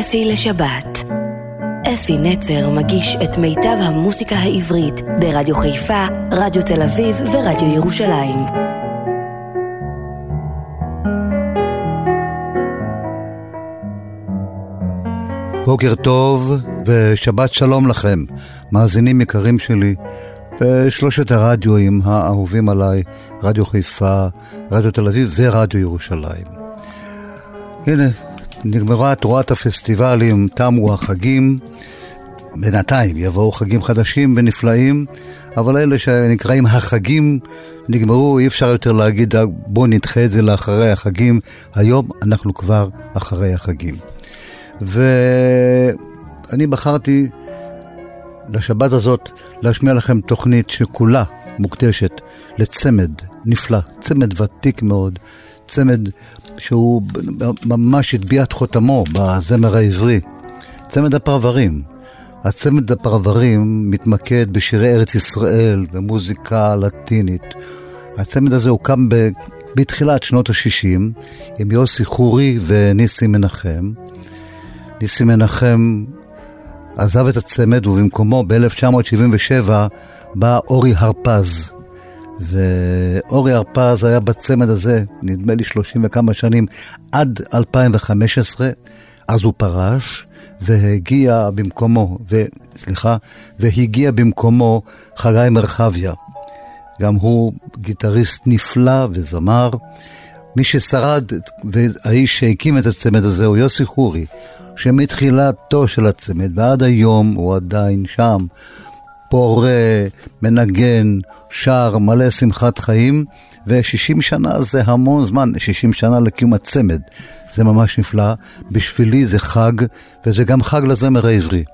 אפי לשבת. אפי נצר מגיש את מיטב המוסיקה העברית ברדיו חיפה, רדיו תל אביב ורדיו ירושלים. בוקר טוב ושבת שלום לכם, מאזינים יקרים שלי בשלושת הרדיואים האהובים עליי, רדיו חיפה, רדיו תל אביב ורדיו ירושלים. הנה, נגמרה תרועת הפסטיבלים, תמו החגים. בינתיים יבואו חגים חדשים ונפלאים, אבל אלה שנקראים החגים נגמרו, אי אפשר יותר להגיד בואו נדחה את זה לאחרי החגים. היום אנחנו כבר אחרי החגים. ואני בחרתי לשבת הזאת להשמיע לכם תוכנית שכולה מוקדשת לצמד נפלא, צמד ותיק מאוד, צמד שהוא ממש הטביע את חותמו בזמר העברי, צמד הפרברים. הצמד הפרברים מתמקד בשירי ארץ ישראל, במוזיקה לטינית. הצמד הזה הוקם ב... בתחילת שנות ה-60 עם יוסי חורי וניסים מנחם. ניסים מנחם עזב את הצמד ובמקומו ב-1977 בא אורי הרפז. ואורי הרפז היה בצמד הזה, נדמה לי 30 וכמה שנים, עד 2015, אז הוא פרש, והגיע במקומו, ו, סליחה, והגיע במקומו חגי מרחביה. גם הוא גיטריסט נפלא וזמר. מי ששרד, והאיש שהקים את הצמד הזה הוא יוסי חורי, שמתחילתו של הצמד ועד היום הוא עדיין שם. פורה, מנגן, שר, מלא שמחת חיים, ו-60 שנה זה המון זמן, 60 שנה לקיום הצמד. זה ממש נפלא. בשבילי זה חג, וזה גם חג לזמר העברי.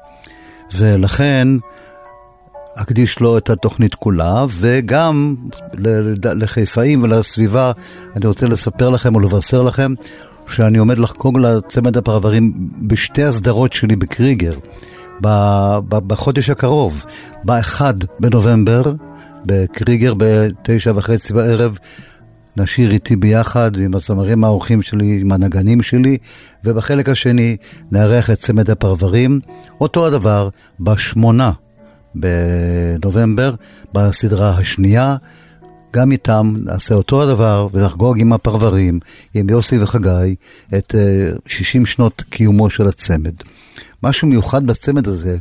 ולכן אקדיש לו את התוכנית כולה, וגם לחיפאים ולסביבה, אני רוצה לספר לכם או לבשר לכם שאני עומד לחגוג לצמד הפרברים בשתי הסדרות שלי בקריגר. בחודש הקרוב, ב-1 בנובמבר, בקריגר בתשע וחצי בערב, נשיר איתי ביחד עם הזמרים האורחים שלי, עם הנגנים שלי, ובחלק השני נארח את צמד הפרברים. אותו הדבר בשמונה בנובמבר, בסדרה השנייה. גם איתם נעשה אותו הדבר ונחגוג עם הפרברים, עם יוסי וחגי, את 60 אה, שנות קיומו של הצמד. משהו מיוחד בצמד הזה,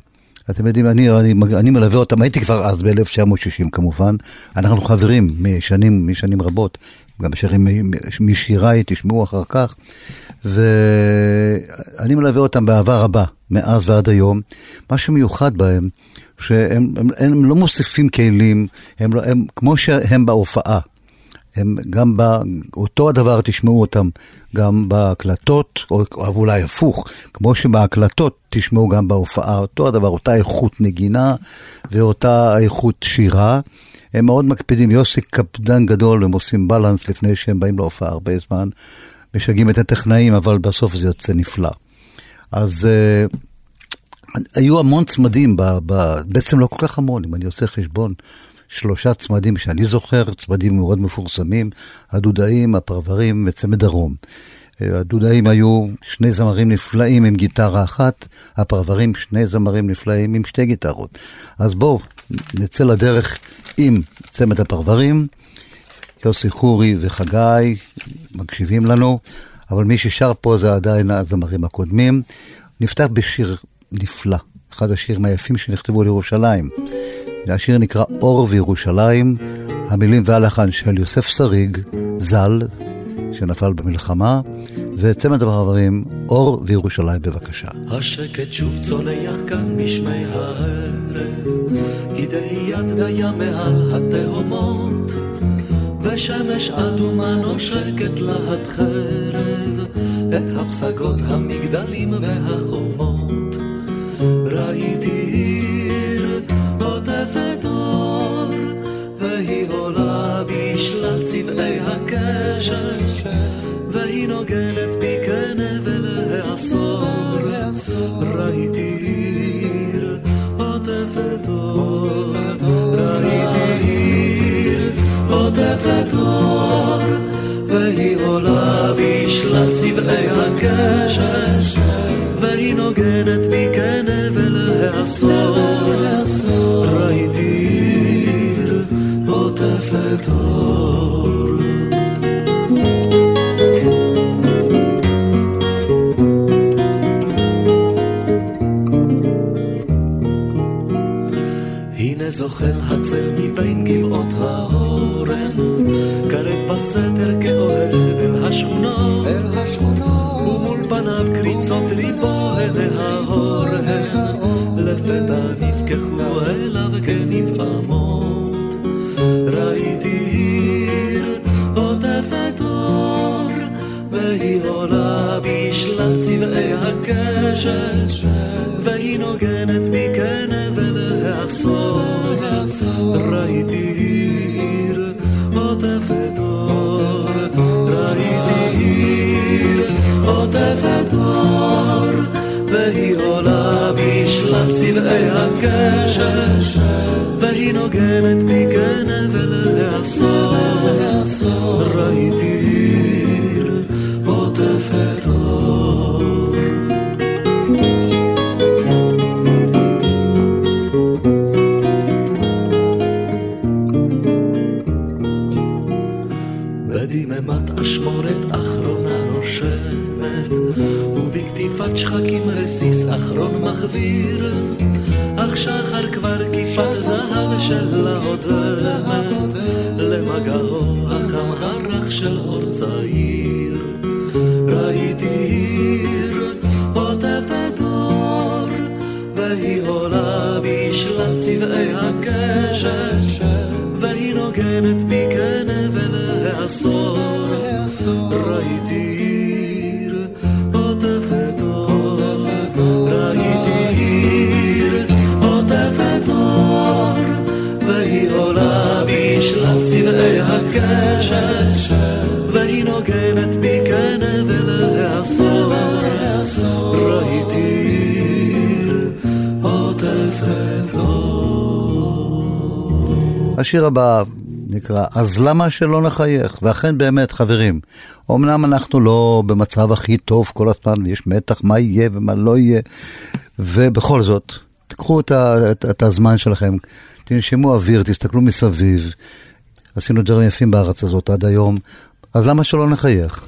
אתם יודעים, אני, אני, אני מלווה אותם, הייתי כבר אז ב-1960 כמובן, אנחנו חברים משנים, משנים רבות, גם שירים משיריי, תשמעו אחר כך, ואני מלווה אותם באהבה רבה, מאז ועד היום. מה שמיוחד בהם, שהם הם, הם לא מוסיפים כלים, הם, לא, הם כמו שהם בהופעה. הם גם באותו הדבר תשמעו אותם גם בהקלטות, או, או אולי הפוך, כמו שבהקלטות תשמעו גם בהופעה, אותו הדבר, אותה איכות נגינה ואותה איכות שירה. הם מאוד מקפידים, יוסי קפדן גדול, הם עושים בלנס לפני שהם באים להופעה הרבה זמן, משגעים את הטכנאים, אבל בסוף זה יוצא נפלא. אז uh, היו המון צמדים, ב, ב, בעצם לא כל כך המון, אם אני עושה חשבון. שלושה צמדים שאני זוכר, צמדים מאוד מפורסמים, הדודאים, הפרברים וצמד דרום. הדודאים היו שני זמרים נפלאים עם גיטרה אחת, הפרברים שני זמרים נפלאים עם שתי גיטרות. אז בואו נצא לדרך עם צמד הפרברים, יוסי חורי וחגי מקשיבים לנו, אבל מי ששר פה זה עדיין הזמרים הקודמים. נפתח בשיר נפלא, אחד השירים היפים שנכתבו לירושלים. השיר נקרא אור וירושלים, המילים והלחן של יוסף שריג, ז"ל, שנפל במלחמה, וצמד המעברים, אור וירושלים בבקשה. השקט שוב צונח כאן משמי הערב, כדי יד דיה מעל התהומות, ושמש אדומה נושקת להט חרב, את הפסגות המגדלים והחומות. ראיתי והיא עולה בשלל צבעי הקשת, והיא נוגנת בי כנבל העשור. ראיתי עיר עוטפת אור, ראיתי עיר עוטפת אור, והיא עולה בשלל צבעי הקשת, והיא נוגנת בי כנבל העשור, עוטפת אור. הנה זוכר הצל מבין גבעות האורן, קרב בסתר כאוהב אל השכונות, אל השכונות, ומול פניו קריצות ריבו עיני ההורן, לפתע נפקחו אליו כנפעמות, הקשת, והיא נוגנת בי כנבל העשור, ראיתי עיר עוטפת אור, ראיתי עיר עוטפת אור, והיא עולה בשלל צבעי הקשת, והיא נוגנת בי כנבל העשור, ראיתי עיר למגעו החם הרך של אור צעיר. ראיתי עיר עוטפת אור, והיא עולה בשלל צבעי הקשת, והיא נוגנת בי כנבל העשור, ראיתי הקשת, והיא נוגנת בי כנבל העשור, ראיתי עוטפת אור. השיר הבא נקרא "אז למה שלא נחייך?" ואכן באמת, חברים, אמנם אנחנו לא במצב הכי טוב כל הזמן, ויש מתח מה יהיה ומה לא יהיה, ובכל זאת, תיקחו את, את, את הזמן שלכם, תנשמו אוויר, תסתכלו מסביב. עשינו דברים יפים בארץ הזאת עד היום, אז למה שלא נחייך?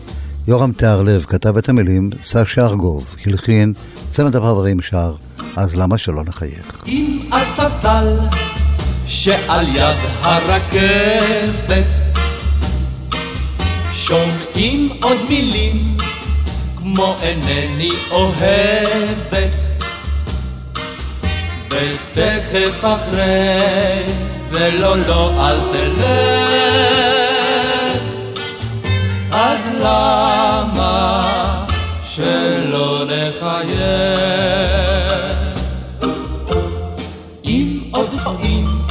יורם תיארלב כתב את המילים, סשה ארגוב הלחין, צמד הפרברים שר, אז למה שלא נחייך? אם על ספסל שעל יד הרכבת שומעים עוד מילים כמו אינני אוהבת ותכף אחרי זה לא לא אל תלך. אז למה שלא נחייך? אם עוד רואים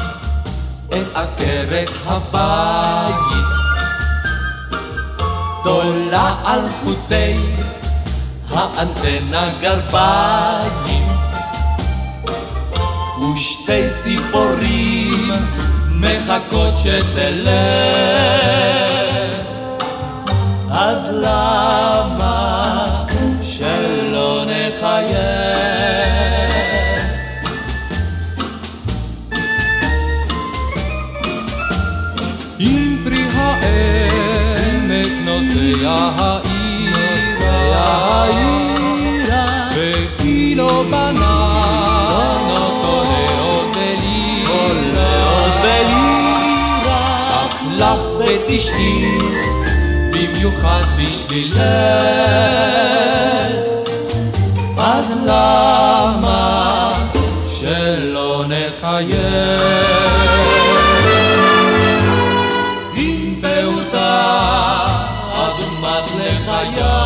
את עקרת הבית תולה על חוטי האנטנה גרביים ושתי ציפורים מחכות שתלך. אז למה שלא נחייך? עם פרי העמק נוסע העירה וקילו בננות לך בתשעים במיוחד בשבילך. אז למה שלא נחייך? עם פעוטה אדומת לחיים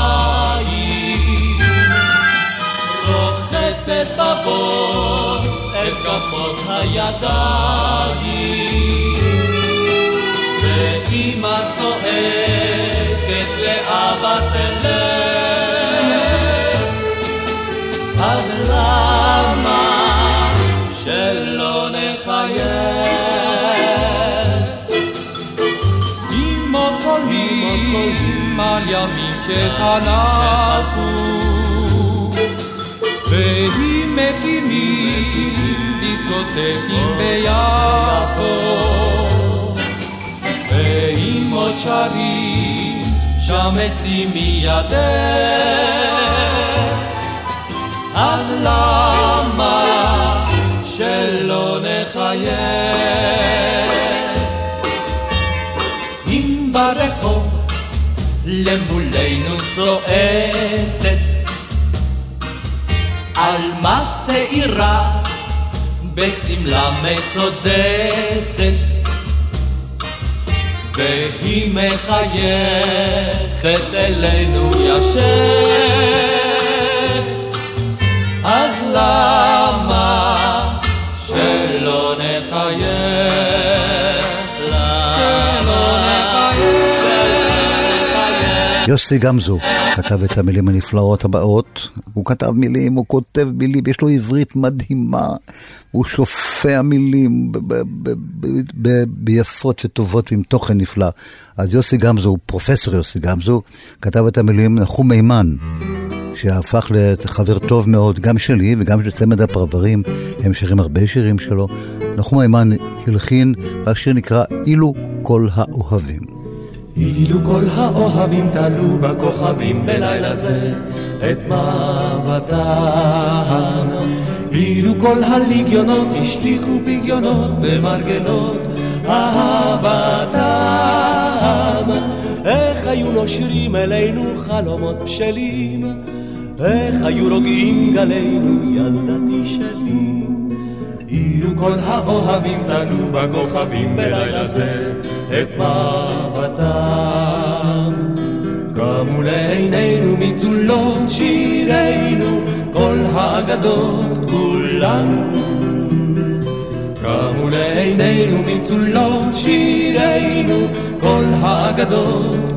רוחצת בבוץ את כפות הידיים ואימא צועקת לאבא תלך אז למה שלא נחייך? אמא חולים על ימים שחלפו והיא מקימים דיסקוטקים ביפו. ואם עוד שרים שם עצים מידך, אז למה שלא נחייך? אם ברחוב למולנו צועדת עלמה צעירה בשמלה מצודדת והיא מחייכת אלינו ישך. אז למה שלא נחייך יוסי גמזו כתב את המילים הנפלאות הבאות. הוא כתב מילים, הוא כותב מילים, יש לו עברית מדהימה. הוא שופע מילים ביפות וטובות עם תוכן נפלא. אז יוסי גמזו, פרופסור יוסי גמזו, כתב את המילים נחום מימן. שהפך לחבר טוב מאוד, גם שלי וגם של צמד הפרברים, הם שרים הרבה שירים שלו. נחום מימן הלחין, והשיר נקרא "אילו כל האוהבים". אילו כל האוהבים תלו בכוכבים בלילה זה את מבטם. אילו כל הליגיונות השליכו פגיונות במרגלות אהבתם. איך היו נושרים אלינו חלומות בשלים, איך היו רוגעים גלינו ילדתי שלי. אילו כל האוהבים תלו בכוכבים בלילה זה את מבטם. קמו לעינינו מצולות שירינו כל האגדות כולן. קמו לעינינו מצולות שירינו כל האגדות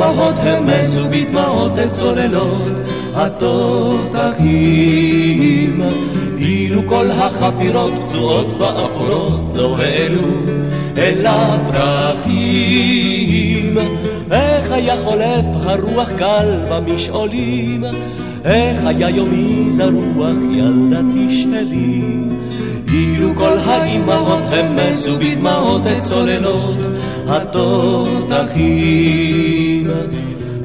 כל האימהות המסו בדמעות את צוללות התותחים. אילו כל החפירות פצועות ואפורות לא העלו אל הפרחים. איך היה חולף הרוח קל במשעולים, איך היה יומי זרוח ילדתי שלי. אילו כל האימהות המסו בדמעות את צוללות התותחים.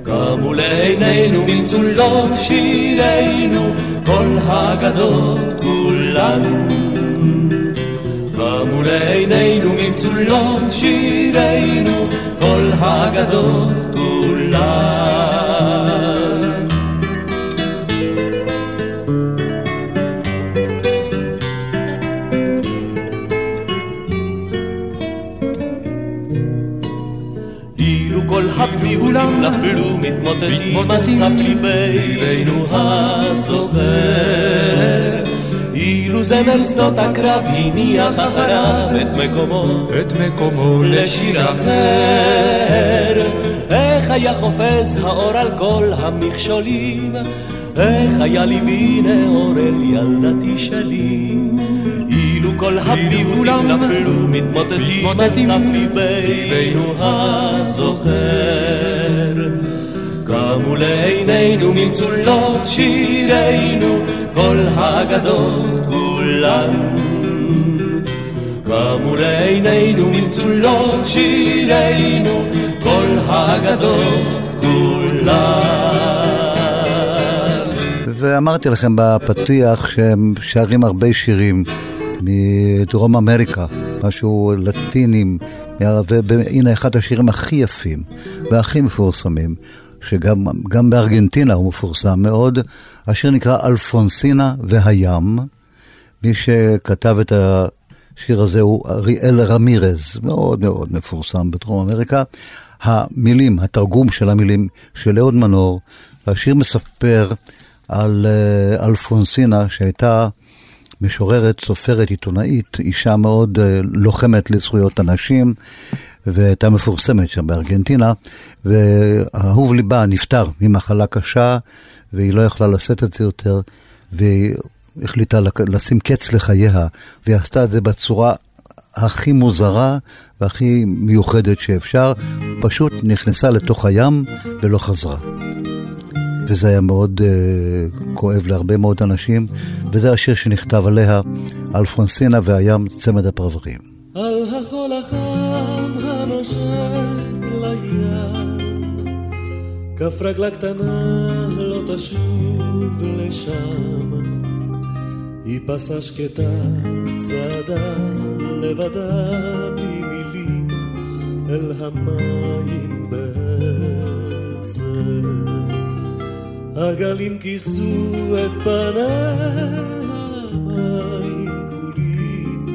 קמו לעינינו מצולות שירינו, כל הגדות כולן. קמו לעינינו מצולות שירינו, כל הגדות כולן. כולם נפלו מתמוטטים סף ליבנו הזוכר. אילו זמר שדות הקרב הניח אחריו את מקומו, את מקומו לשיר אחר. איך היה חופז האור על כל המכשולים, איך היה ליבי נאור אל ילדתי שלי. כל הפיוטים נפלו מתמוטטים על סף ליבנו הזוכר. קמו לעינינו ממצולות שירינו כל האגדות כולן. קמו לעינינו ממצולות שירינו כל האגדות כולן. ואמרתי לכם בפתיח שהם שרים הרבה שירים מדרום אמריקה, משהו לטינים, והנה אחד השירים הכי יפים והכי מפורסמים, שגם בארגנטינה הוא מפורסם מאוד, השיר נקרא אלפונסינה והים. מי שכתב את השיר הזה הוא אריאל רמירז, מאוד מאוד מפורסם בדרום אמריקה. המילים, התרגום של המילים של אהוד מנור, והשיר מספר על אה, אלפונסינה שהייתה משוררת, סופרת, עיתונאית, אישה מאוד אה, לוחמת לזכויות הנשים, והייתה מפורסמת שם בארגנטינה, ואהוב ליבה נפטר ממחלה קשה, והיא לא יכלה לשאת את זה יותר, והיא החליטה לשים קץ לחייה, והיא עשתה את זה בצורה הכי מוזרה והכי מיוחדת שאפשר, פשוט נכנסה לתוך הים ולא חזרה. וזה היה מאוד uh, כואב להרבה מאוד אנשים, וזה השיר שנכתב עליה, אלפונסינה והים, צמד הפרברים. על החול החם הנושק לים, כף רגלה קטנה לא תשוב לשם, היא פסה שקטה, צעדה לבדה בלי מילים, אל המים בעצם. הגלים כיסו את פניה, המים כולים,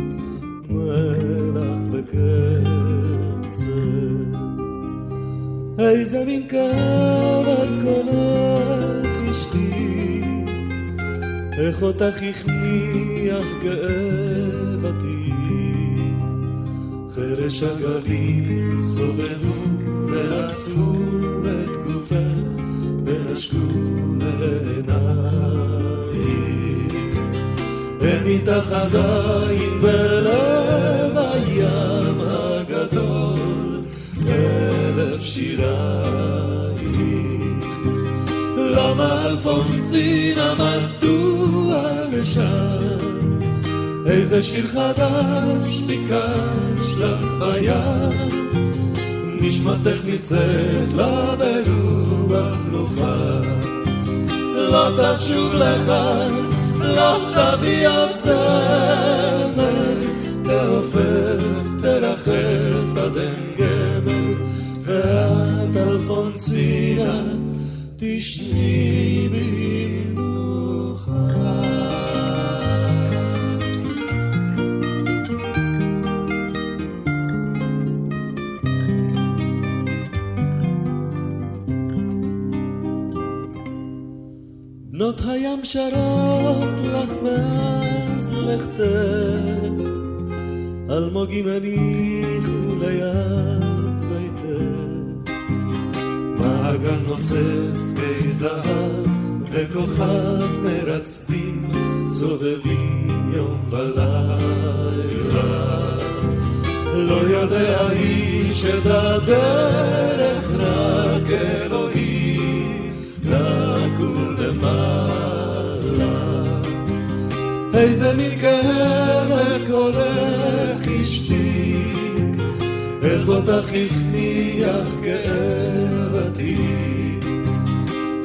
מלח וקצר. איזה מין קרת קולך אשתי, איך אותך הכניח כאבתי. חרש הגלים סובבו ועטפו את גופך ונשקו אין איתך עדיין בלב הים הגדול אלף שירייך. למה אלפונסינה מדוע לשם? איזה שיר חדש ביקש לך בים? נשמתך נישאת לה ברוח נוחה. לא תשוב לכאן לא תביא עוד זמר, תעופף, תרחף עד אין גמל, ואת אלפונסינה תשני במנוחה. הים שרות לך מאז לכתך, אלמוגים הניחו ליד ביתך. מעגל נוצץ די זהב וכוכב מרצדים סובבים יום ולילה. לא יודע איש את הדרך רק איזה כאב קולך השתיק, איך אותך הכניע כאב עתיק.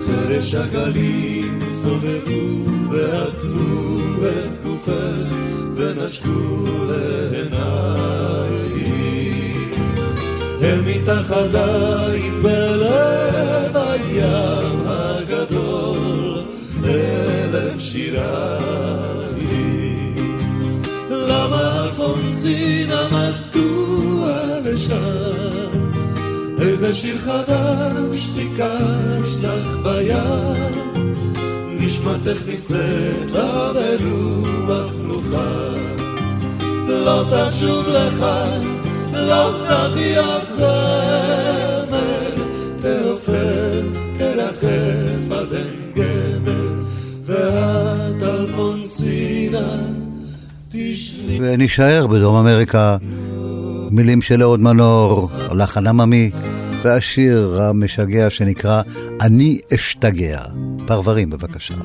חרש הגלים סובבו ועטפו את גופך ונשקו לעינייך. הם איתך עדיין בלב הים הגדול, אלף שירה. אלפונסינה מדוע לשם? איזה שיר חדש ביקש לך בים, נשמתך נישאת לה ברוח נוחה. לא תשוב לכאן, לא תביא עוד זמר, ונישאר בדרום אמריקה, מילים של אהוד מנור, לחן עממי, והשיר המשגע שנקרא "אני אשתגע". פרברים בבקשה.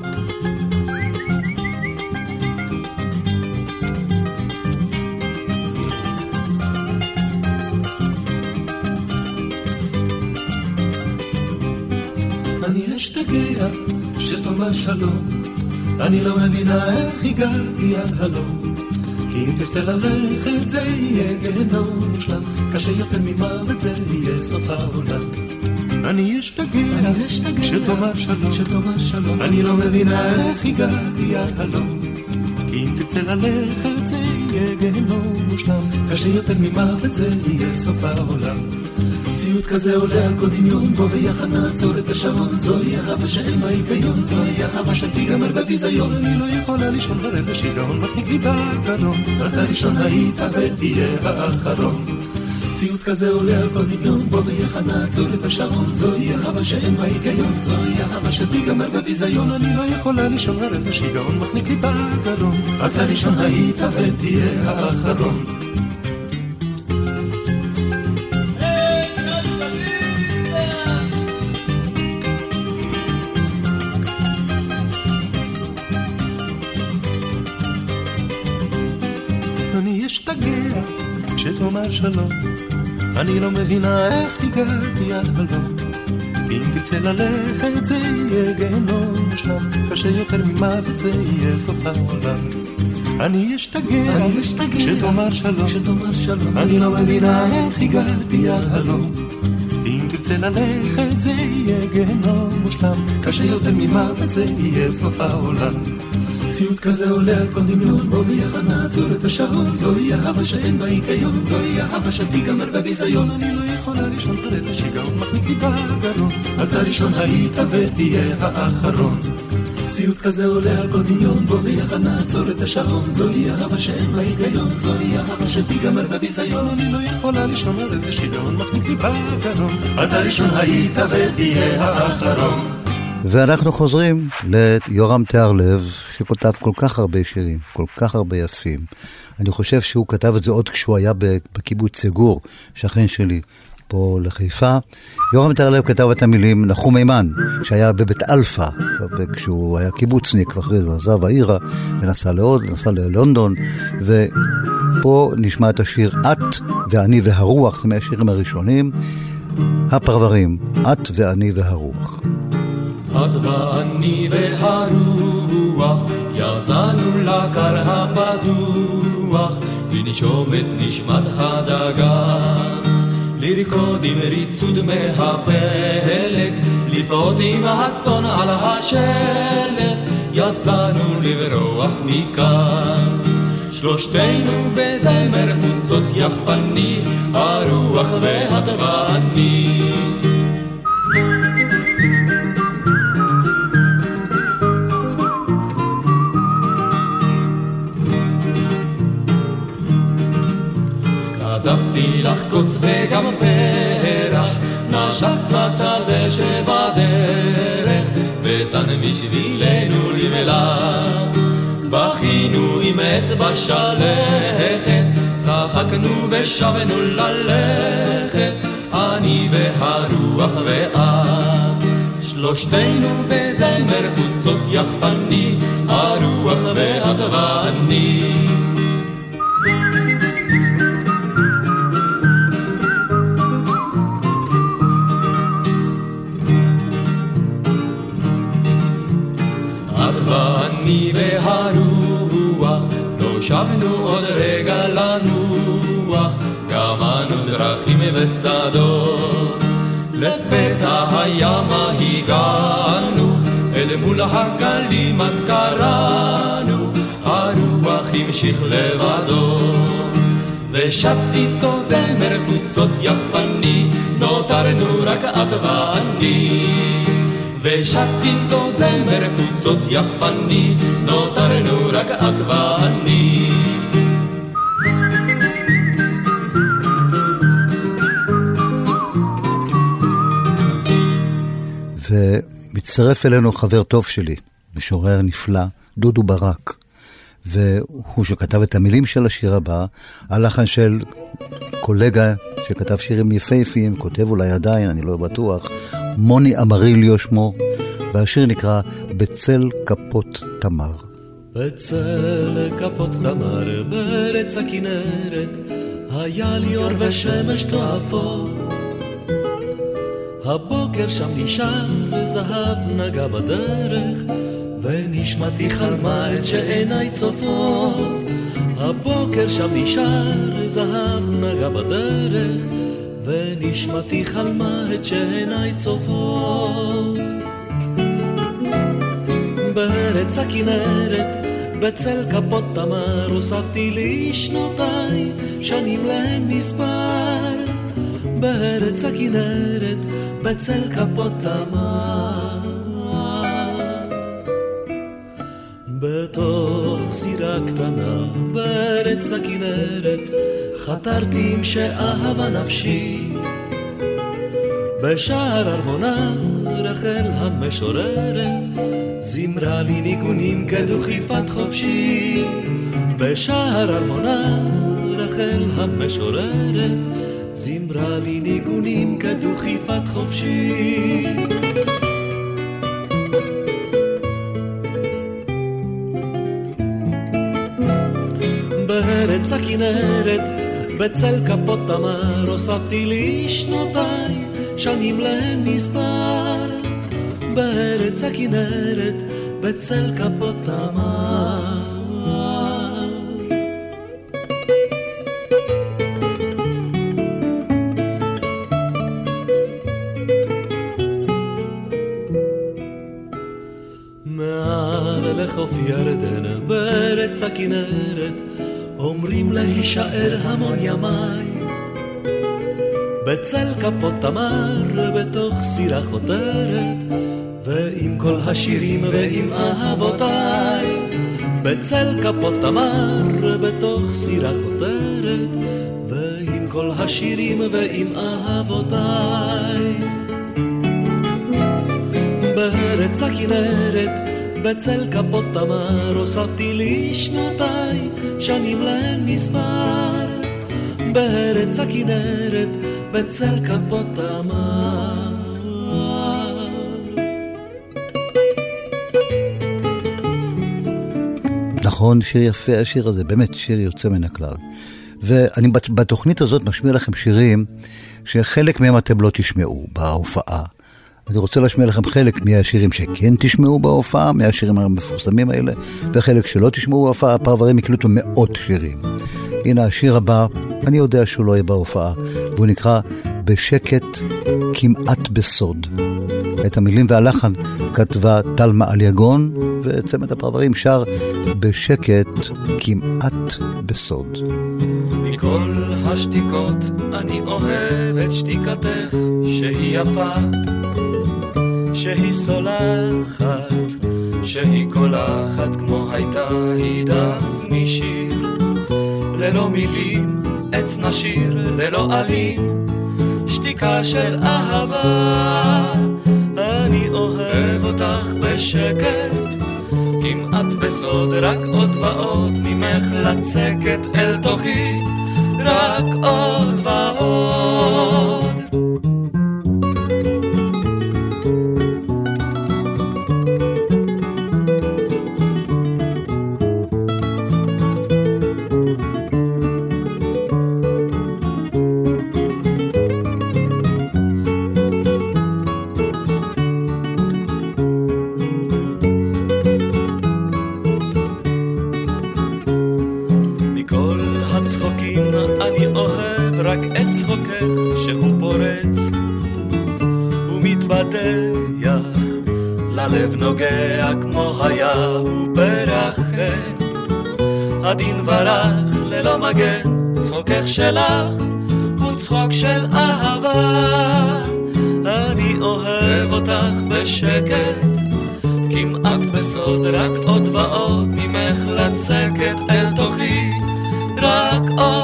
שלום, אני לא מבינה איך הגעתי עד הלום. אם תרצה ללכת זה יהיה גיהנום מושלם, קשה יותר ממוות זה יהיה סוף העולם. אני אשתגע, שתאמר שלום, שתאמר שלום, אני לא מבינה איך הגעתי עד הלום. כי אם תרצה ללכת זה יהיה גיהנום מושלם, קשה יותר ממוות זה יהיה סוף העולם. סיוט כזה עולה על כל דמיון, בוא ויחד נעצור את השעון, זוהי אהבה שאין בה היגיון, זוהי אהבה שתיגמר בביזיון, אני לא יכולה לישון על איזה שיגעון, מחניק לי בגרון, אתה ראשון היית ותהיה האחרון. סיוט כזה עולה על כל דמיון, בוא ויחד נעצור את השעון, זוהי אהבה שאין בה היגיון, זוהי אהבה שתיגמר בביזיון, אני לא יכולה לישון על איזה שיגעון, מחניק לי בגרון, אתה ראשון היית ותהיה האחרון. שלום. אני לא מבינה איך הגעתי עד הלום. אם תרצה ללכת זה יהיה גיהנום מושלם, קשה יותר ממוות זה יהיה סוף העולם. אני אשתגע, כשתאמר שלום, אני לא מבינה איך הגעתי עד הלום. אם תרצה ללכת זה יהיה גיהנום מושלם, קשה יותר ממוות זה יהיה סוף העולם. סיוט כזה עולה על כל דמיון, בוא ויחד נעצור את השעון, זוהי אהבה שאין בה היגיון, זוהי אהבה שתיגמר בביזיון, אני לא יכולה לישון על איזה שיגעון, מחניק לי בגרון, אתה ראשון היית ותהיה האחרון. סיוט כזה עולה על כל דמיון, בוא ויחד נעצור את השעון, זוהי אהבה שאין בה היגיון, זוהי אהבה שתיגמר בביזיון, אני לא יכולה על איזה שיגעון, מחניק לי בגרון, אתה ראשון היית ותהיה האחרון. ואנחנו חוזרים ליורם תיארלב, שכותב כל כך הרבה שירים, כל כך הרבה יפים. אני חושב שהוא כתב את זה עוד כשהוא היה בקיבוץ סגור, שכן שלי, פה לחיפה. יורם טהרלב כתב את המילים נחום היימן, שהיה בבית אלפא, כשהוא היה קיבוצניק, ואחרי זה הוא עזב העירה, ונסע לעוד, נסע ללונדון, ופה נשמע את השיר את ואני והרוח, זה מהשירים הראשונים. הפרברים, את ואני והרוח. את ואני והרוח יצאנו לכר הפתוח לנשום את נשמת הדגן לרקוד עם ריצוד מהפלג לפעוט עם הצאן על השלג יצאנו לברוח מכאן שלושתנו בזמר חוצות יחפני הרוח ואת ואני קוץ וגם פרח, נשק מצל ושבדרך, ותן בשבילנו למלה. בכינו עם אצבע שלכת, צחקנו ושבנו ללכת, אני והרוח ואת. שלושתנו בזמר חוצות יחפני, הרוח ואת ואני. שבנו עוד רגע לנוח, גם אנו דרכים ושדות. לפתע הימה הגענו, אל מול הגלים אז קראנו, הרוח המשיך לבדו. ושט איתו זמר חוצות יחפני, נותרנו רק את ואני. ושט איתו זמר חוצות יחפני, נותרנו רק את ואני. ומצטרף אלינו חבר טוב שלי, משורר נפלא, דודו ברק. והוא שכתב את המילים של השיר הבא, הלחן של קולגה שכתב שירים יפהפיים, כותב אולי עדיין, אני לא בטוח, מוני אמריליו שמו, והשיר נקרא בצל כפות תמר. בצל כפות תמר בארץ הכנרת היה לי אור ושמש תועפות הבוקר שם נשאר זהב נגע בדרך ונשמתי חלמה את שעיניי צופות הבוקר שם נשאר זהב נגע בדרך ונשמתי חלמה את שעיניי צופות. בארץ הכנרת, בצל כפות תמר, הוספתי לי שנותיי, שנים להם מספר. בארץ הכנרת, בצל כפות תמר. בתוך סירה קטנה בארץ הכנרת חתרתי עם שאהבה נפשי. בשער ארמונה רחל המשוררת זימרה לי ניגונים כדוכיפת חופשי. בשער ארמונה רחל המשוררת זימרה לי ניגונים כדוכיפת חופשי. בארץ הכנרת, בצל כפות תמר, הוספתי לי שנותיי, שנים להן מספר. בארץ הכנרת, בצל כפות תמר. מעל לחוף ירדן, בארץ הכנרת, להישאר המון ימיי. בצל כפות תמר, בתוך סירה חותרת, ועם כל השירים ועם אהבותיי. בצל כפות תמר, בתוך סירה חותרת, ועם כל השירים ועם אהבותיי. בארץ הכנרת, בצל כפות תמר הוספתי לי שנותיי, שנים מספר. בארץ הכנרת, בצל כפות תמר. נכון, שיר יפה השיר הזה, באמת שיר יוצא מן הכלל. ואני בתוכנית הזאת משמיע לכם שירים שחלק מהם אתם לא תשמעו בהופעה. אני רוצה להשמיע לכם חלק מהשירים שכן תשמעו בהופעה, מהשירים המפורסמים האלה, וחלק שלא תשמעו בהופעה, הפרברים הקליטו מאות שירים. הנה השיר הבא, אני יודע שהוא לא יהיה בהופעה, והוא נקרא בשקט כמעט בסוד. את המילים והלחן כתבה טלמה אליגון, וצמד הפרברים שר בשקט כמעט בסוד. מכל השתיקות אני אוהב את שתיקתך שהיא יפה שהיא סולחת, שהיא קולחת כמו הייתה היא דף משיר. ללא מילים, עץ נשיר, ללא עלים, שתיקה של אהבה. אני אוהב אותך בשקט, כמעט בסוד, רק עוד ועוד ממך לצקת אל תוכי, רק עוד נוגע כמו היה הוא ברחם. הדין ורח ללא מגן, צחוקך שלך הוא צחוק של אהבה. אני אוהב אותך בשקט, כמעט בסוד, רק עוד ועוד ממך לצקת אל תוכי, רק עוד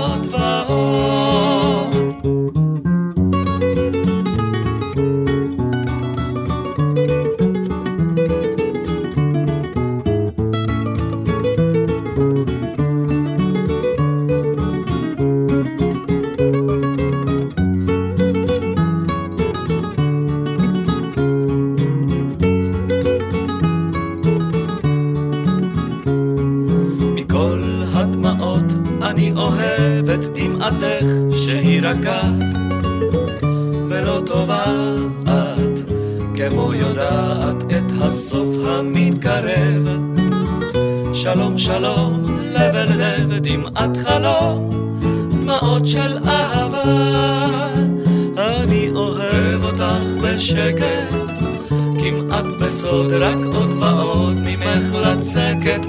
שלום לב אל לב, דמעת חלום, דמעות של אהבה. אני אוהב אותך בשקט, כמעט בסוד, רק עוד ועוד ממך לצקת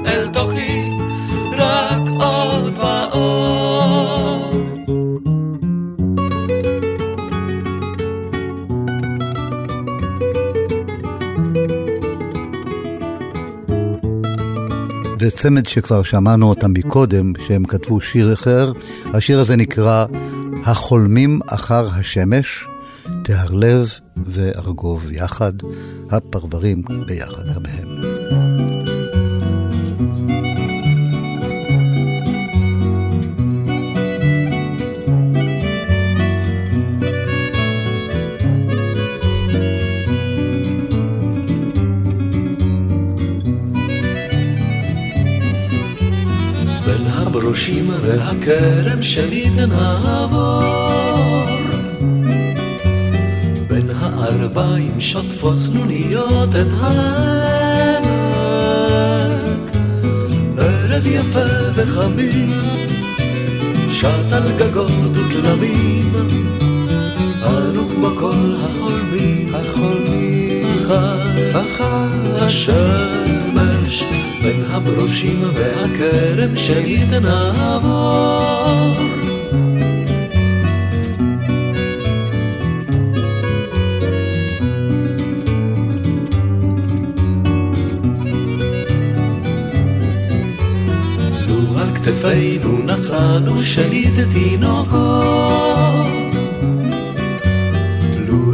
וצמד שכבר שמענו אותם מקודם, שהם כתבו שיר אחר. השיר הזה נקרא החולמים אחר השמש, תהרלב וארגוב יחד, הפרברים ביחד גם הם. הברושים והכרם שלי תנעבור בין הארבעים שוטפות סנוניות את העמק. ערב יפה וחמים שט על גגות ותלמים אנו כמו כל החולמים החולמים אחר אחר בין הברושים והכרם שאיתן נעבור. לו על כתפינו נשאנו שליט תינוקות,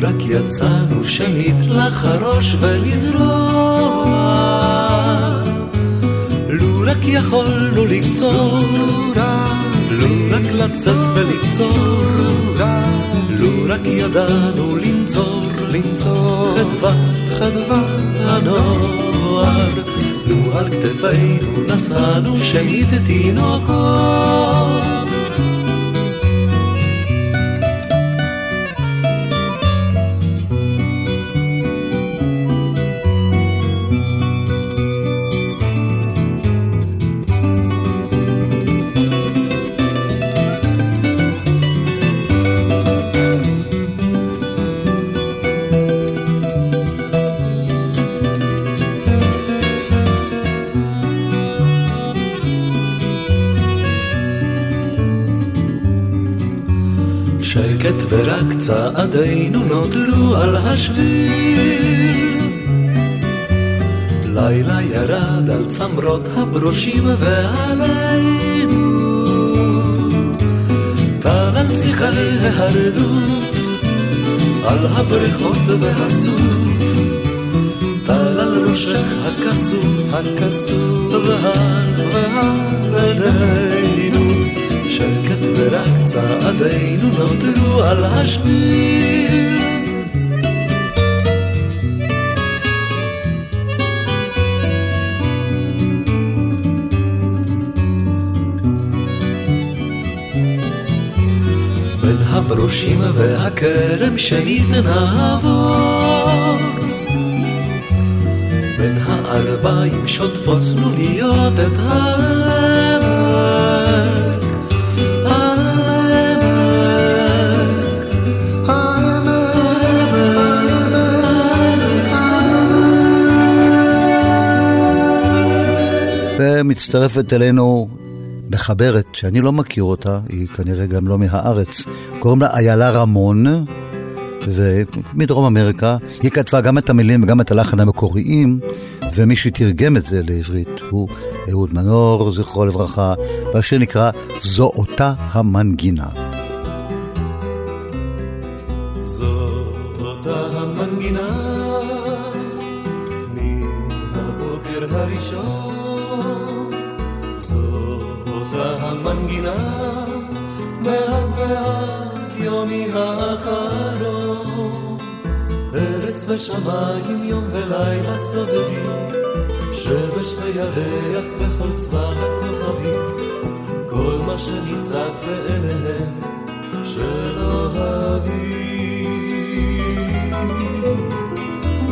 רק יצאנו שנית לחרוש ולזרוע. רק יכולנו לקצור, לו רק לצאת ולקצור, לו רק ידענו לנצור, חדווה, חדווה הנוער, לו על כתפינו נשאנו שנית תינוקות. צעדינו נותרו על השביל. לילה ירד על צמרות הברושים ועלינו. טל על שיחי ההרדוף, על הבריכות והסוף. טל על ראשך הכסוף, הכסוף, והר. שקט ורק צעדינו נותרו על השביל. בין הברושים והכרם שנעבור בין הארבעים שוטפות צנוניות את העמק ומצטרפת אלינו מחברת שאני לא מכיר אותה, היא כנראה גם לא מהארץ, קוראים לה איילה רמון, ומדרום אמריקה. היא כתבה גם את המילים וגם את הלחן המקוריים, ומי שתרגם את זה לעברית הוא אהוד מנור, זכרו לברכה, והשיר נקרא "זו אותה המנגינה". ושמיים יום ולילה סובבים, שמש וירח וכל צבא הכוכבים, כל מה שניצת בעיניהם של אוהבים.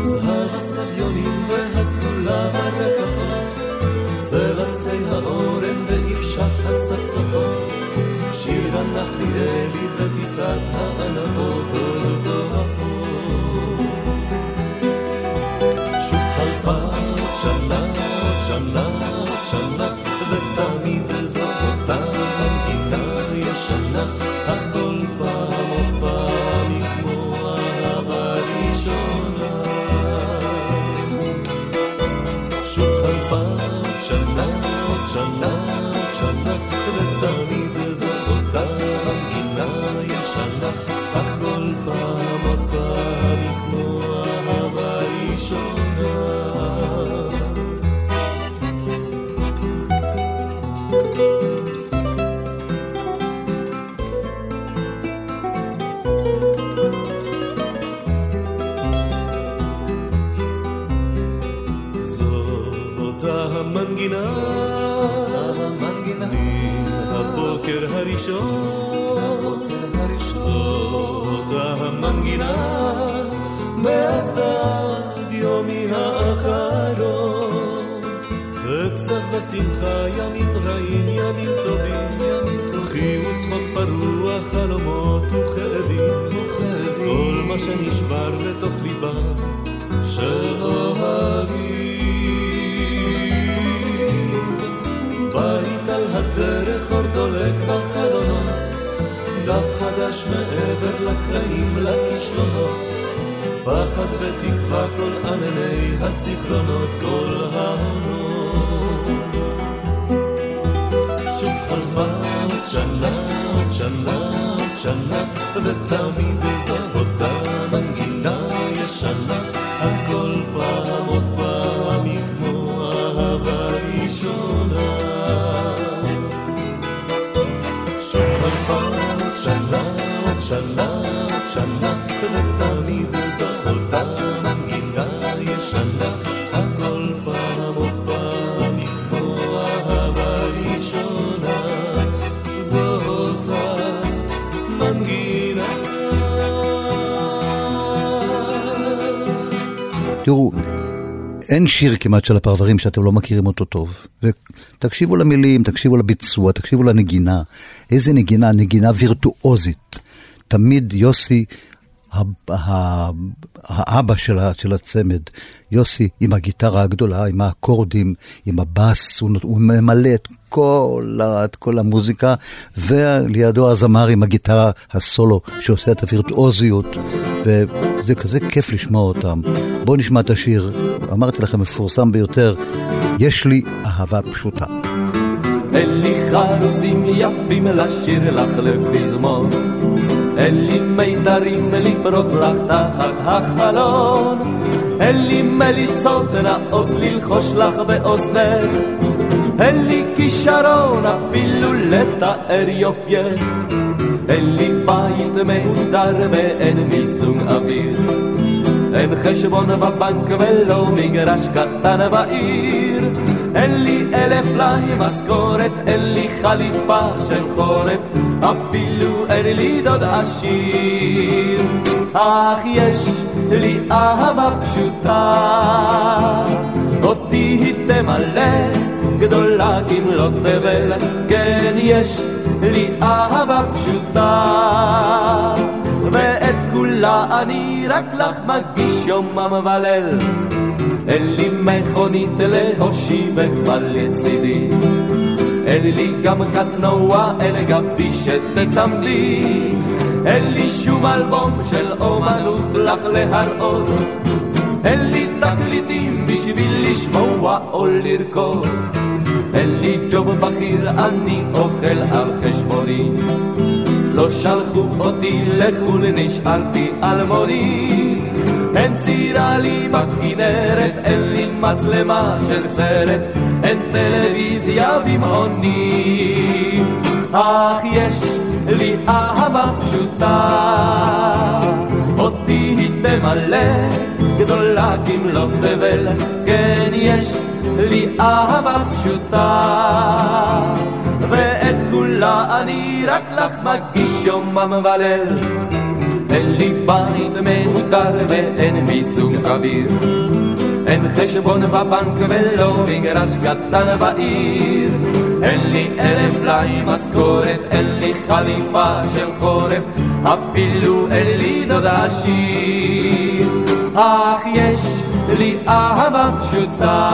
זהב הסביונים והסגולה הרקפות, צל עצי האורן ואיפשת הצפצפות, שיר הנחליאלי וטיסת הענבות אותו שנה, שנה, תראו, אין שיר כמעט של הפרברים שאתם לא מכירים אותו טוב. ותקשיבו למילים, תקשיבו לביצוע, תקשיבו לנגינה. איזה נגינה, נגינה וירטואוזית. תמיד יוסי, האבא של, הצמד, יוסי עם הגיטרה הגדולה, עם האקורדים, עם הבאס, הוא, הוא ממלא את כל, את כל המוזיקה, ולידו הזמר עם הגיטרה הסולו שעושה את הווירטואוזיות, וזה כזה כיף לשמוע אותם. בואו נשמע את השיר, אמרתי לכם, מפורסם ביותר, יש לי אהבה פשוטה. אין לי חרוזים יפים לשיר לך לפזמון אין לי מיתרים לפרוק לך תחת החלון אין לי מליצות נאות ללחוש לך באוזנך אין לי כישרון אפילו לתאר יופייך אין לי בית מהודר ואין מיזוג אוויר אין חשבון בבנק ולא מגרש קטן בעיר אין לי אלף לי משכורת, אין לי חליפה של חורף אפילו אין לי דוד עשיר אך יש לי אהבה פשוטה אותי היא תמלא גדולה כמלות תבל כן יש לי אהבה פשוטה ואת כולה אני רק לך מגיש יומם וליל אין לי מכונית להושיבך לצידי. אין לי גם קטנוע, אין גבי שתצמדי. אין לי שום אלבום של אומנות לך להראות. אין לי תקליטים בשביל לשמוע או לרקוד אין לי ג'וב בכיר, אני אוכל על חשבוני. לא שלחו אותי לחו"ל, נשארתי אלמוני אין סירה לי בכנרת, אין לי מצלמה של סרט, אין טלוויזיה במעוני. אך יש לי אהבה פשוטה, אותי היא תמלא, גדולה כמלוא תבל, כן יש לי אהבה פשוטה. ואת כולה אני רק לך מגיש יומם וליל. אין לי בית מהודר ואין מיסוג אוויר. אין חשבון בבנק ולא מגרש קטן בעיר. אין לי אלף פלאי משכורת, אין לי חליפה של חורף, אפילו אין לי דוד עשיר. אך יש לי אהבה פשוטה,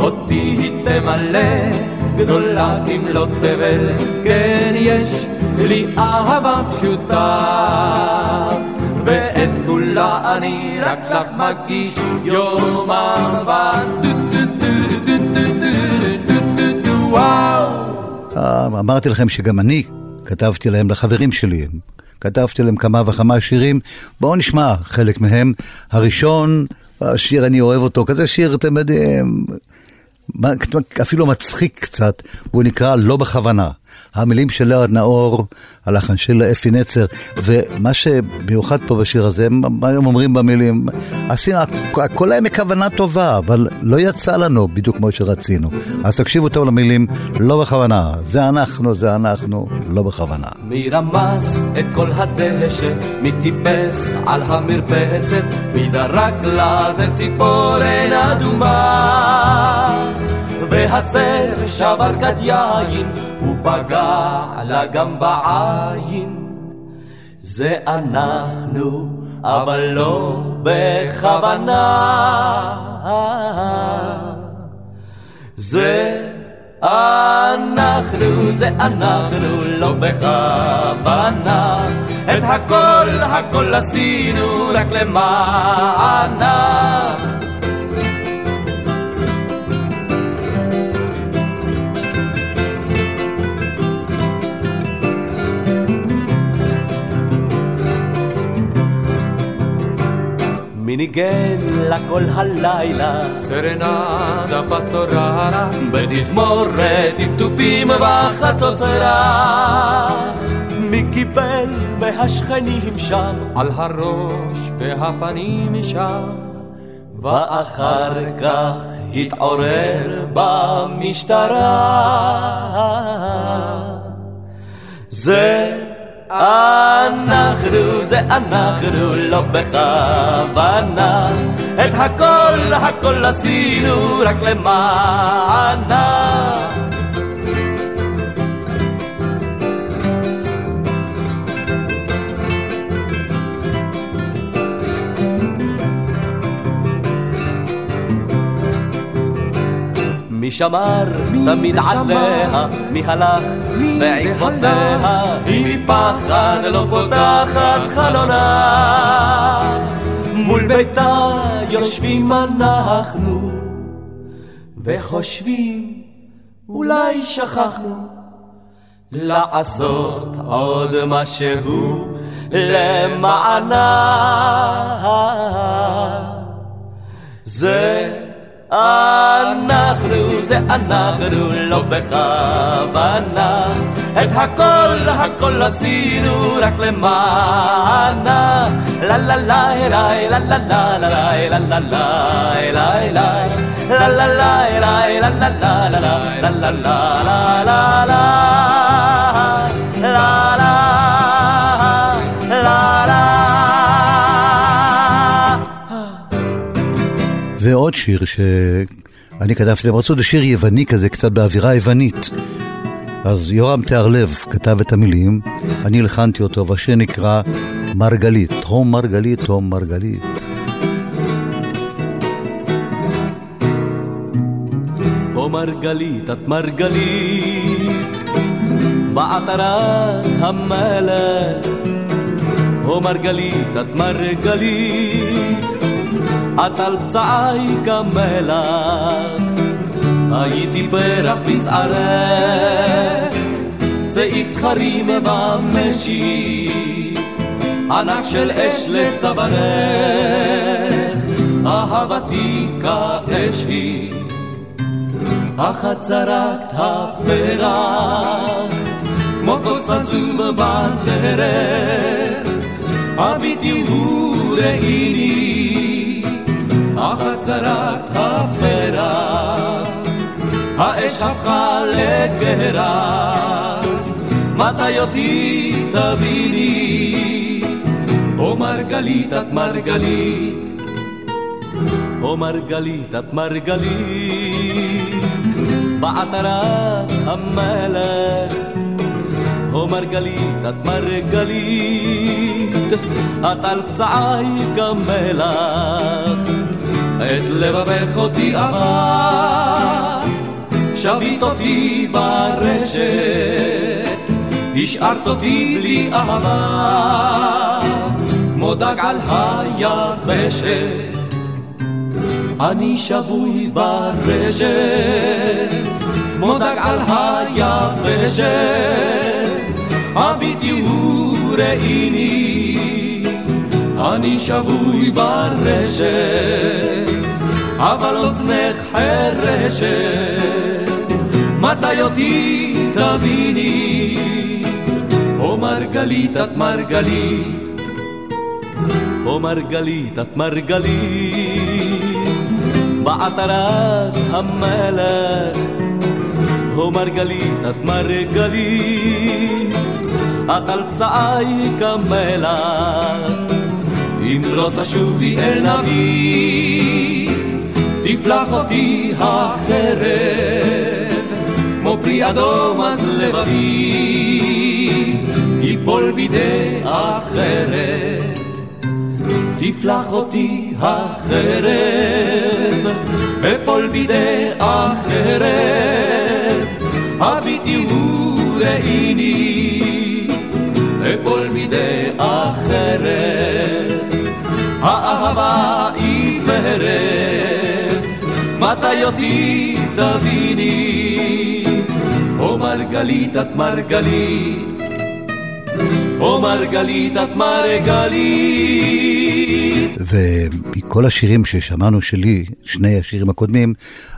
אותי היא תמלא, גדולה כמלוא תבל, כן יש לי אהבה פשוטה, ואת כולה אני רק לך מגיש דו דו אמרתי לכם שגם אני כתבתי להם, לחברים שלי, כתבתי להם כמה וכמה שירים, בואו נשמע חלק מהם. הראשון, השיר אני אוהב אותו, כזה שיר, אתם יודעים, אפילו מצחיק קצת, הוא נקרא לא בכוונה. המילים של לארד נאור, הלחן של אפי נצר, ומה שמיוחד פה בשיר הזה, הם אומרים במילים, עשינו, הכל היה מכוונה טובה, אבל לא יצא לנו בדיוק כמו שרצינו. אז תקשיבו טוב למילים, לא בכוונה, זה אנחנו, זה אנחנו, לא בכוונה. מי רמס את כל הדשא, מי טיפס על המרפסת, מי זרק לזר ציפורן אדומה. והסר שבר כד יין, ופגע לה גם בעין. זה אנחנו, אבל לא בכוונה. זה אנחנו, זה אנחנו, לא בכוונה. את הכל, הכל עשינו רק למענה. מי ניגן לה כל הלילה? סרנדה פסטורלה בתזמורת עם תופים וחצוצרה. מי קיבל מהשכנים שם? על הראש והפנים שם. ואחר כך התעורר במשטרה. זה אנחנו זה אנחנו לא בכוונה. את הכל הכל עשינו רק למענה. מי שמר תמיד עליה, מי הלך בעקבותיה, היא מפחד לא פותחת חלונה. מול ביתה יושבים אנחנו, וחושבים אולי שכחנו לעשות עוד משהו למענה. זה אנחנו זה אנחנו לא בכוונה את הכל הכל עשינו רק למענה לה לה לה אליי לה לה לה לה לה לה לה אליי לה לה לה לה אליי לה לה לה לה לה לה לה לה לה לה ועוד שיר שאני כתבתי להם, רצו זה שיר יווני כזה, קצת באווירה יוונית. אז יורם תיארלב כתב את המילים, אני הלחנתי אותו, והשיר נקרא מרגלית, הום מרגלית, הום מרגלית. מרגלית, את מרגלית, בעטרת המלך. הו מרגלית, את מרגלית, את על פצעי כמלח, הייתי פרח בשערך, צעיף תחרים במשי, ענק של אש לצווארך, אהבתי כאש היא, החצרת הפרח, כמו קוץ עזוב בדרך, הביטי הוא ראיני החצרת הפרח, האש הפכה לקהרה, מתי אותי תביני, או מרגלית את מרגלית, או מרגלית את מרגלית, בעטרת המלך, או מרגלית את מרגלית, את על פצעי כמלח. את לבבך אותי עבר, שבית אותי ברשת, השארת אותי בלי אהבה, כמו דג על היבשת. אני שבוי ברשת, כמו דג על היבשת, הביטי וראיני, אני שבוי ברשת, אבל אוזנך חרשת, מתי אותי תביני, או מרגלית את מרגלית, או מרגלית את מרגלית, בעטרת המלך. הו מרגלית, את מרגלית, את על פצעי כמלח. אם לא תשובי אל נביא, תפלח אותי החרב, כמו פרי אדום אז לבבי, ייפול בידי אחרת. תפלח אותי החרב, אפול בידי אחרת. הביטי וראיני, אפול בידי אחרת. האהבה עיוורת, מתי אותי תביני? או מרגלית את מרגלית, או מרגלית את מרגלית. ומכל השירים ששמענו שלי, שני השירים הקודמים,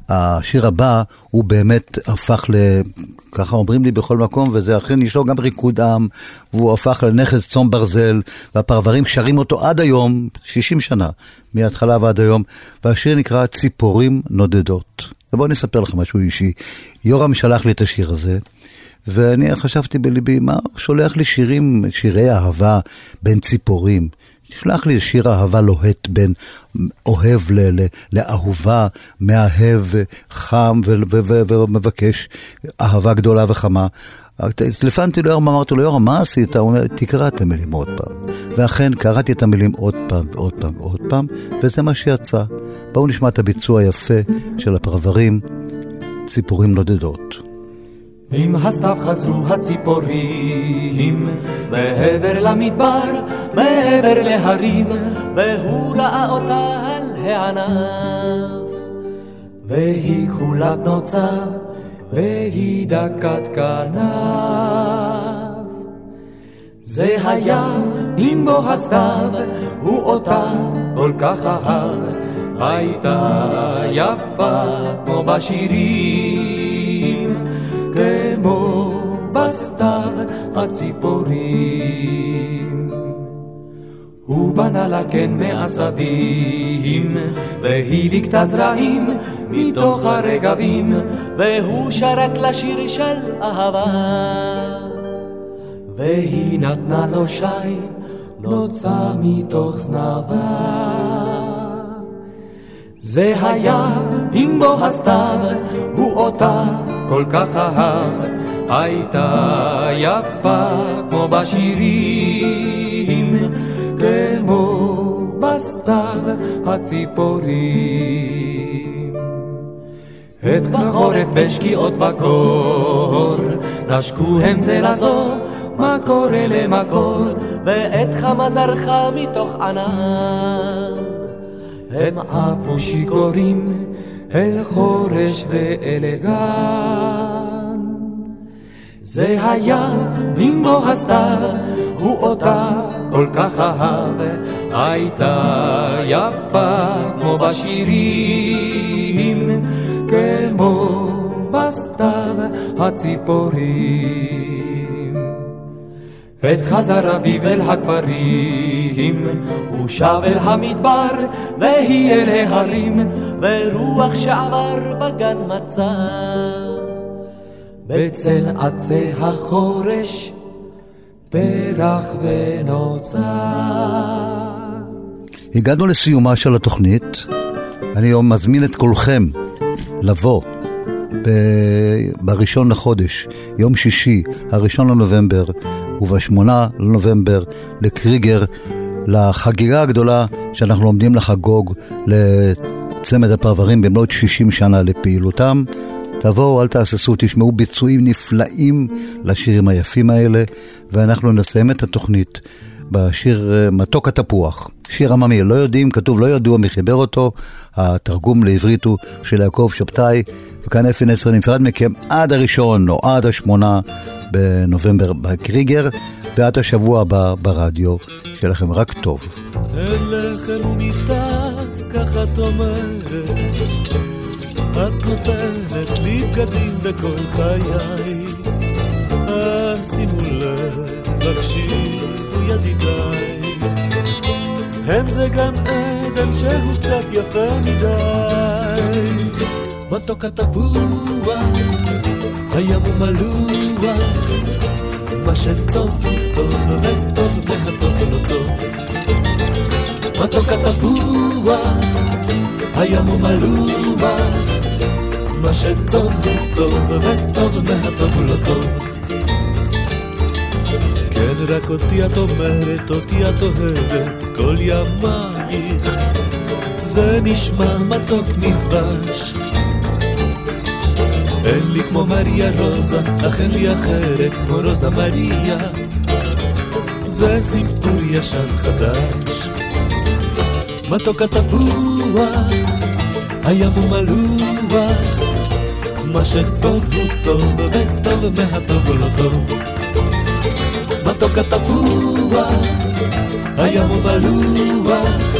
השיר הבא הוא באמת הפך ל... ככה אומרים לי בכל מקום, וזה אכן יש לו גם ריקוד עם, והוא הפך לנכס צום ברזל, והפרברים שרים אותו עד היום, 60 שנה, מההתחלה ועד היום, והשיר נקרא ציפורים נודדות. ובואו נספר לכם משהו אישי. יורם שלח לי את השיר הזה. ואני חשבתי בליבי, מה, הוא שולח לי שירים, שירי אהבה בין ציפורים. תשלח לי שיר אהבה לוהט בין אוהב ל- ל- לאהובה, מאהב חם ומבקש אהבה גדולה וחמה. טלפנתי ליורם, אמרתי לו, יורם, מה עשית? הוא אומר, תקרא את המילים עוד פעם. ואכן, קראתי את המילים עוד פעם ועוד פעם ועוד פעם, וזה מה שיצא. בואו נשמע את הביצוע היפה של הפרברים, ציפורים נודדות. עם הסתיו חזרו הציפורים, מעבר למדבר, מעבר להרים, והוא ראה אותה על הענף. והיא כולת נוצה, והיא דקת כנף. זה היה עם בוא הסתיו, הוא אותה כל כך אהב, הייתה יפה כמו בשירים. כמו בסתיו הציפורים. הוא בנה לה קן מעשבים, והיא ליקטה זרעים מתוך הרגבים, והוא שרק לשיר של אהבה. והיא נתנה לו שי, נוצה מתוך זנבה. זה היה עם בוא הסתיו, הוא אותה כל כך אהב, הייתה יפה כמו בשירים, כמו בסתיו הציפורים. את בחורף בשקיעות בקור, נשקו הם זה לזו, מה קורה למקור, ואת חמה זרחה מתוך ענן. הם עפו שיכורים אל חורש ואל גן. זה היה עם בוא הסתיו, הוא אותה כל כך אהב, הייתה יפה כמו בשירים, כמו בסתיו הציפורים. עת חזר אביב אל הכפרים, הוא שב אל המדבר, והיא אל ההרים, ורוח שעבר בגן מצא. בצל עצי החורש, פרח ונוצר. הגענו לסיומה של התוכנית. אני מזמין את כולכם לבוא בראשון לחודש, יום שישי, הראשון לנובמבר, ובשמונה לנובמבר לקריגר, לחגיגה הגדולה שאנחנו עומדים לחגוג לצמד הפרברים במלאת 60 שנה לפעילותם. תבואו, אל תהססו, תשמעו ביצועים נפלאים לשירים היפים האלה, ואנחנו נסיים את התוכנית בשיר מתוק התפוח. שיר עממי, לא יודעים, כתוב לא ידוע מי חיבר אותו, התרגום לעברית הוא של יעקב שבתאי, וכאן אפי נצר נפרד מכם עד הראשון או עד השמונה בנובמבר בקריגר, ועד השבוע הבא ברדיו, שיהיה לכם רק טוב. אין לחם ומיטה, ככה את אומרת, את נותנת לי בגדים בכל חיי. שימו לב, תקשיבו ידידיי. הם זה גן עדן שהוא קצת יפה מדי. מתוק התפוח, הים הוא מלוח, מה שטוב הוא טוב, וטוב והטוב לא טוב. מתוק התפוח, הים הוא מלוח, מה שטוב הוא טוב, וטוב והטוב לא טוב. כן, רק אותי את אומרת, אותי את אוהבת, כל ימייך. זה נשמע מתוק מדבש. אין לי כמו מריה רוזה, אך אין לי אחרת כמו רוזה מריה. זה סיפור ישן חדש. מתוק התפוח, הים הוא מלוח, מה שטוב הוא טוב, וטוב מהטוב הוא לא טוב. מתוק התפוח, הים הוא מלוח,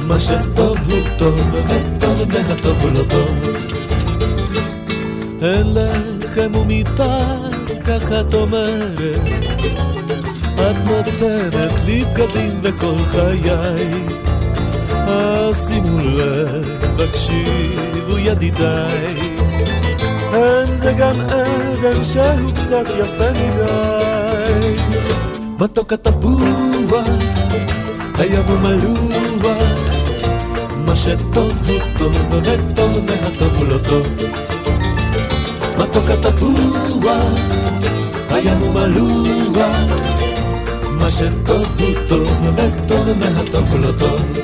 מה שטוב הוא טוב, וטוב מהטוב הוא לא טוב. אין לחם ומיטה, ככה את אומרת, את נותנת לי בגדים בכל חיי. אז שימו לב, הקשיבו ידידיי, אין זה גן עדן שהוא קצת יפה מדי. מתוק התפוח, הים הוא מלוח, מה שטוב הוא טוב, וטוב מהטוב הוא לא טוב. מתוק התפוח, הים הוא מלוח, מה שטוב הוא טוב, וטוב מהטוב הוא לא טוב.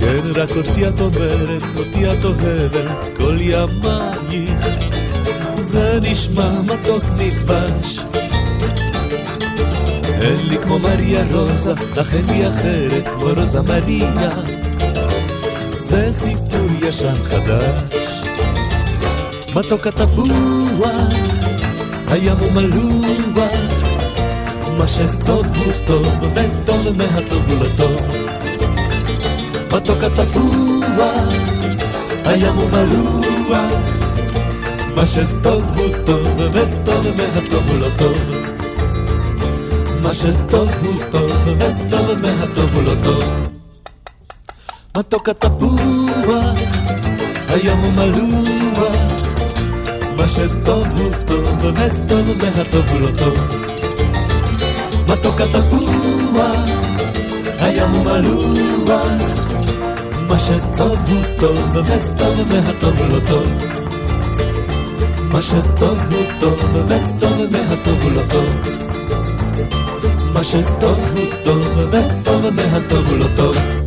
כן, רק אותי את אומרת, אותי את אוהבת, כל ימייך. זה נשמע מתוק מכבש. אין לי כמו מריה רוזה, אין לי אחרת כמו רוזה מריה. זה סיפור ישן חדש. מתוק התפוח, הים הוא מלוח, מה שטוב הוא טוב, וטוב מהטוב הוא לא טוב. מתוק התפוח, הים הוא מלוח, מה שטוב הוא טוב, וטוב מהטוב הוא לא טוב. מה שטוב הוא טוב, וטוב מהטוב הוא לא טוב. מתוק התפוח, הים הוא מלוח, מה שטוב הוא טוב, וטוב מהטוב הוא לא טוב. מתוק התפוח, הים הוא מלוח, מה שטוב הוא טוב, וטוב מהטוב הוא לא טוב. מה שטוב הוא טוב, וטוב מהטוב הוא לא טוב. מה שטוב הוא טוב, וטוב מהטוב הוא לא טוב.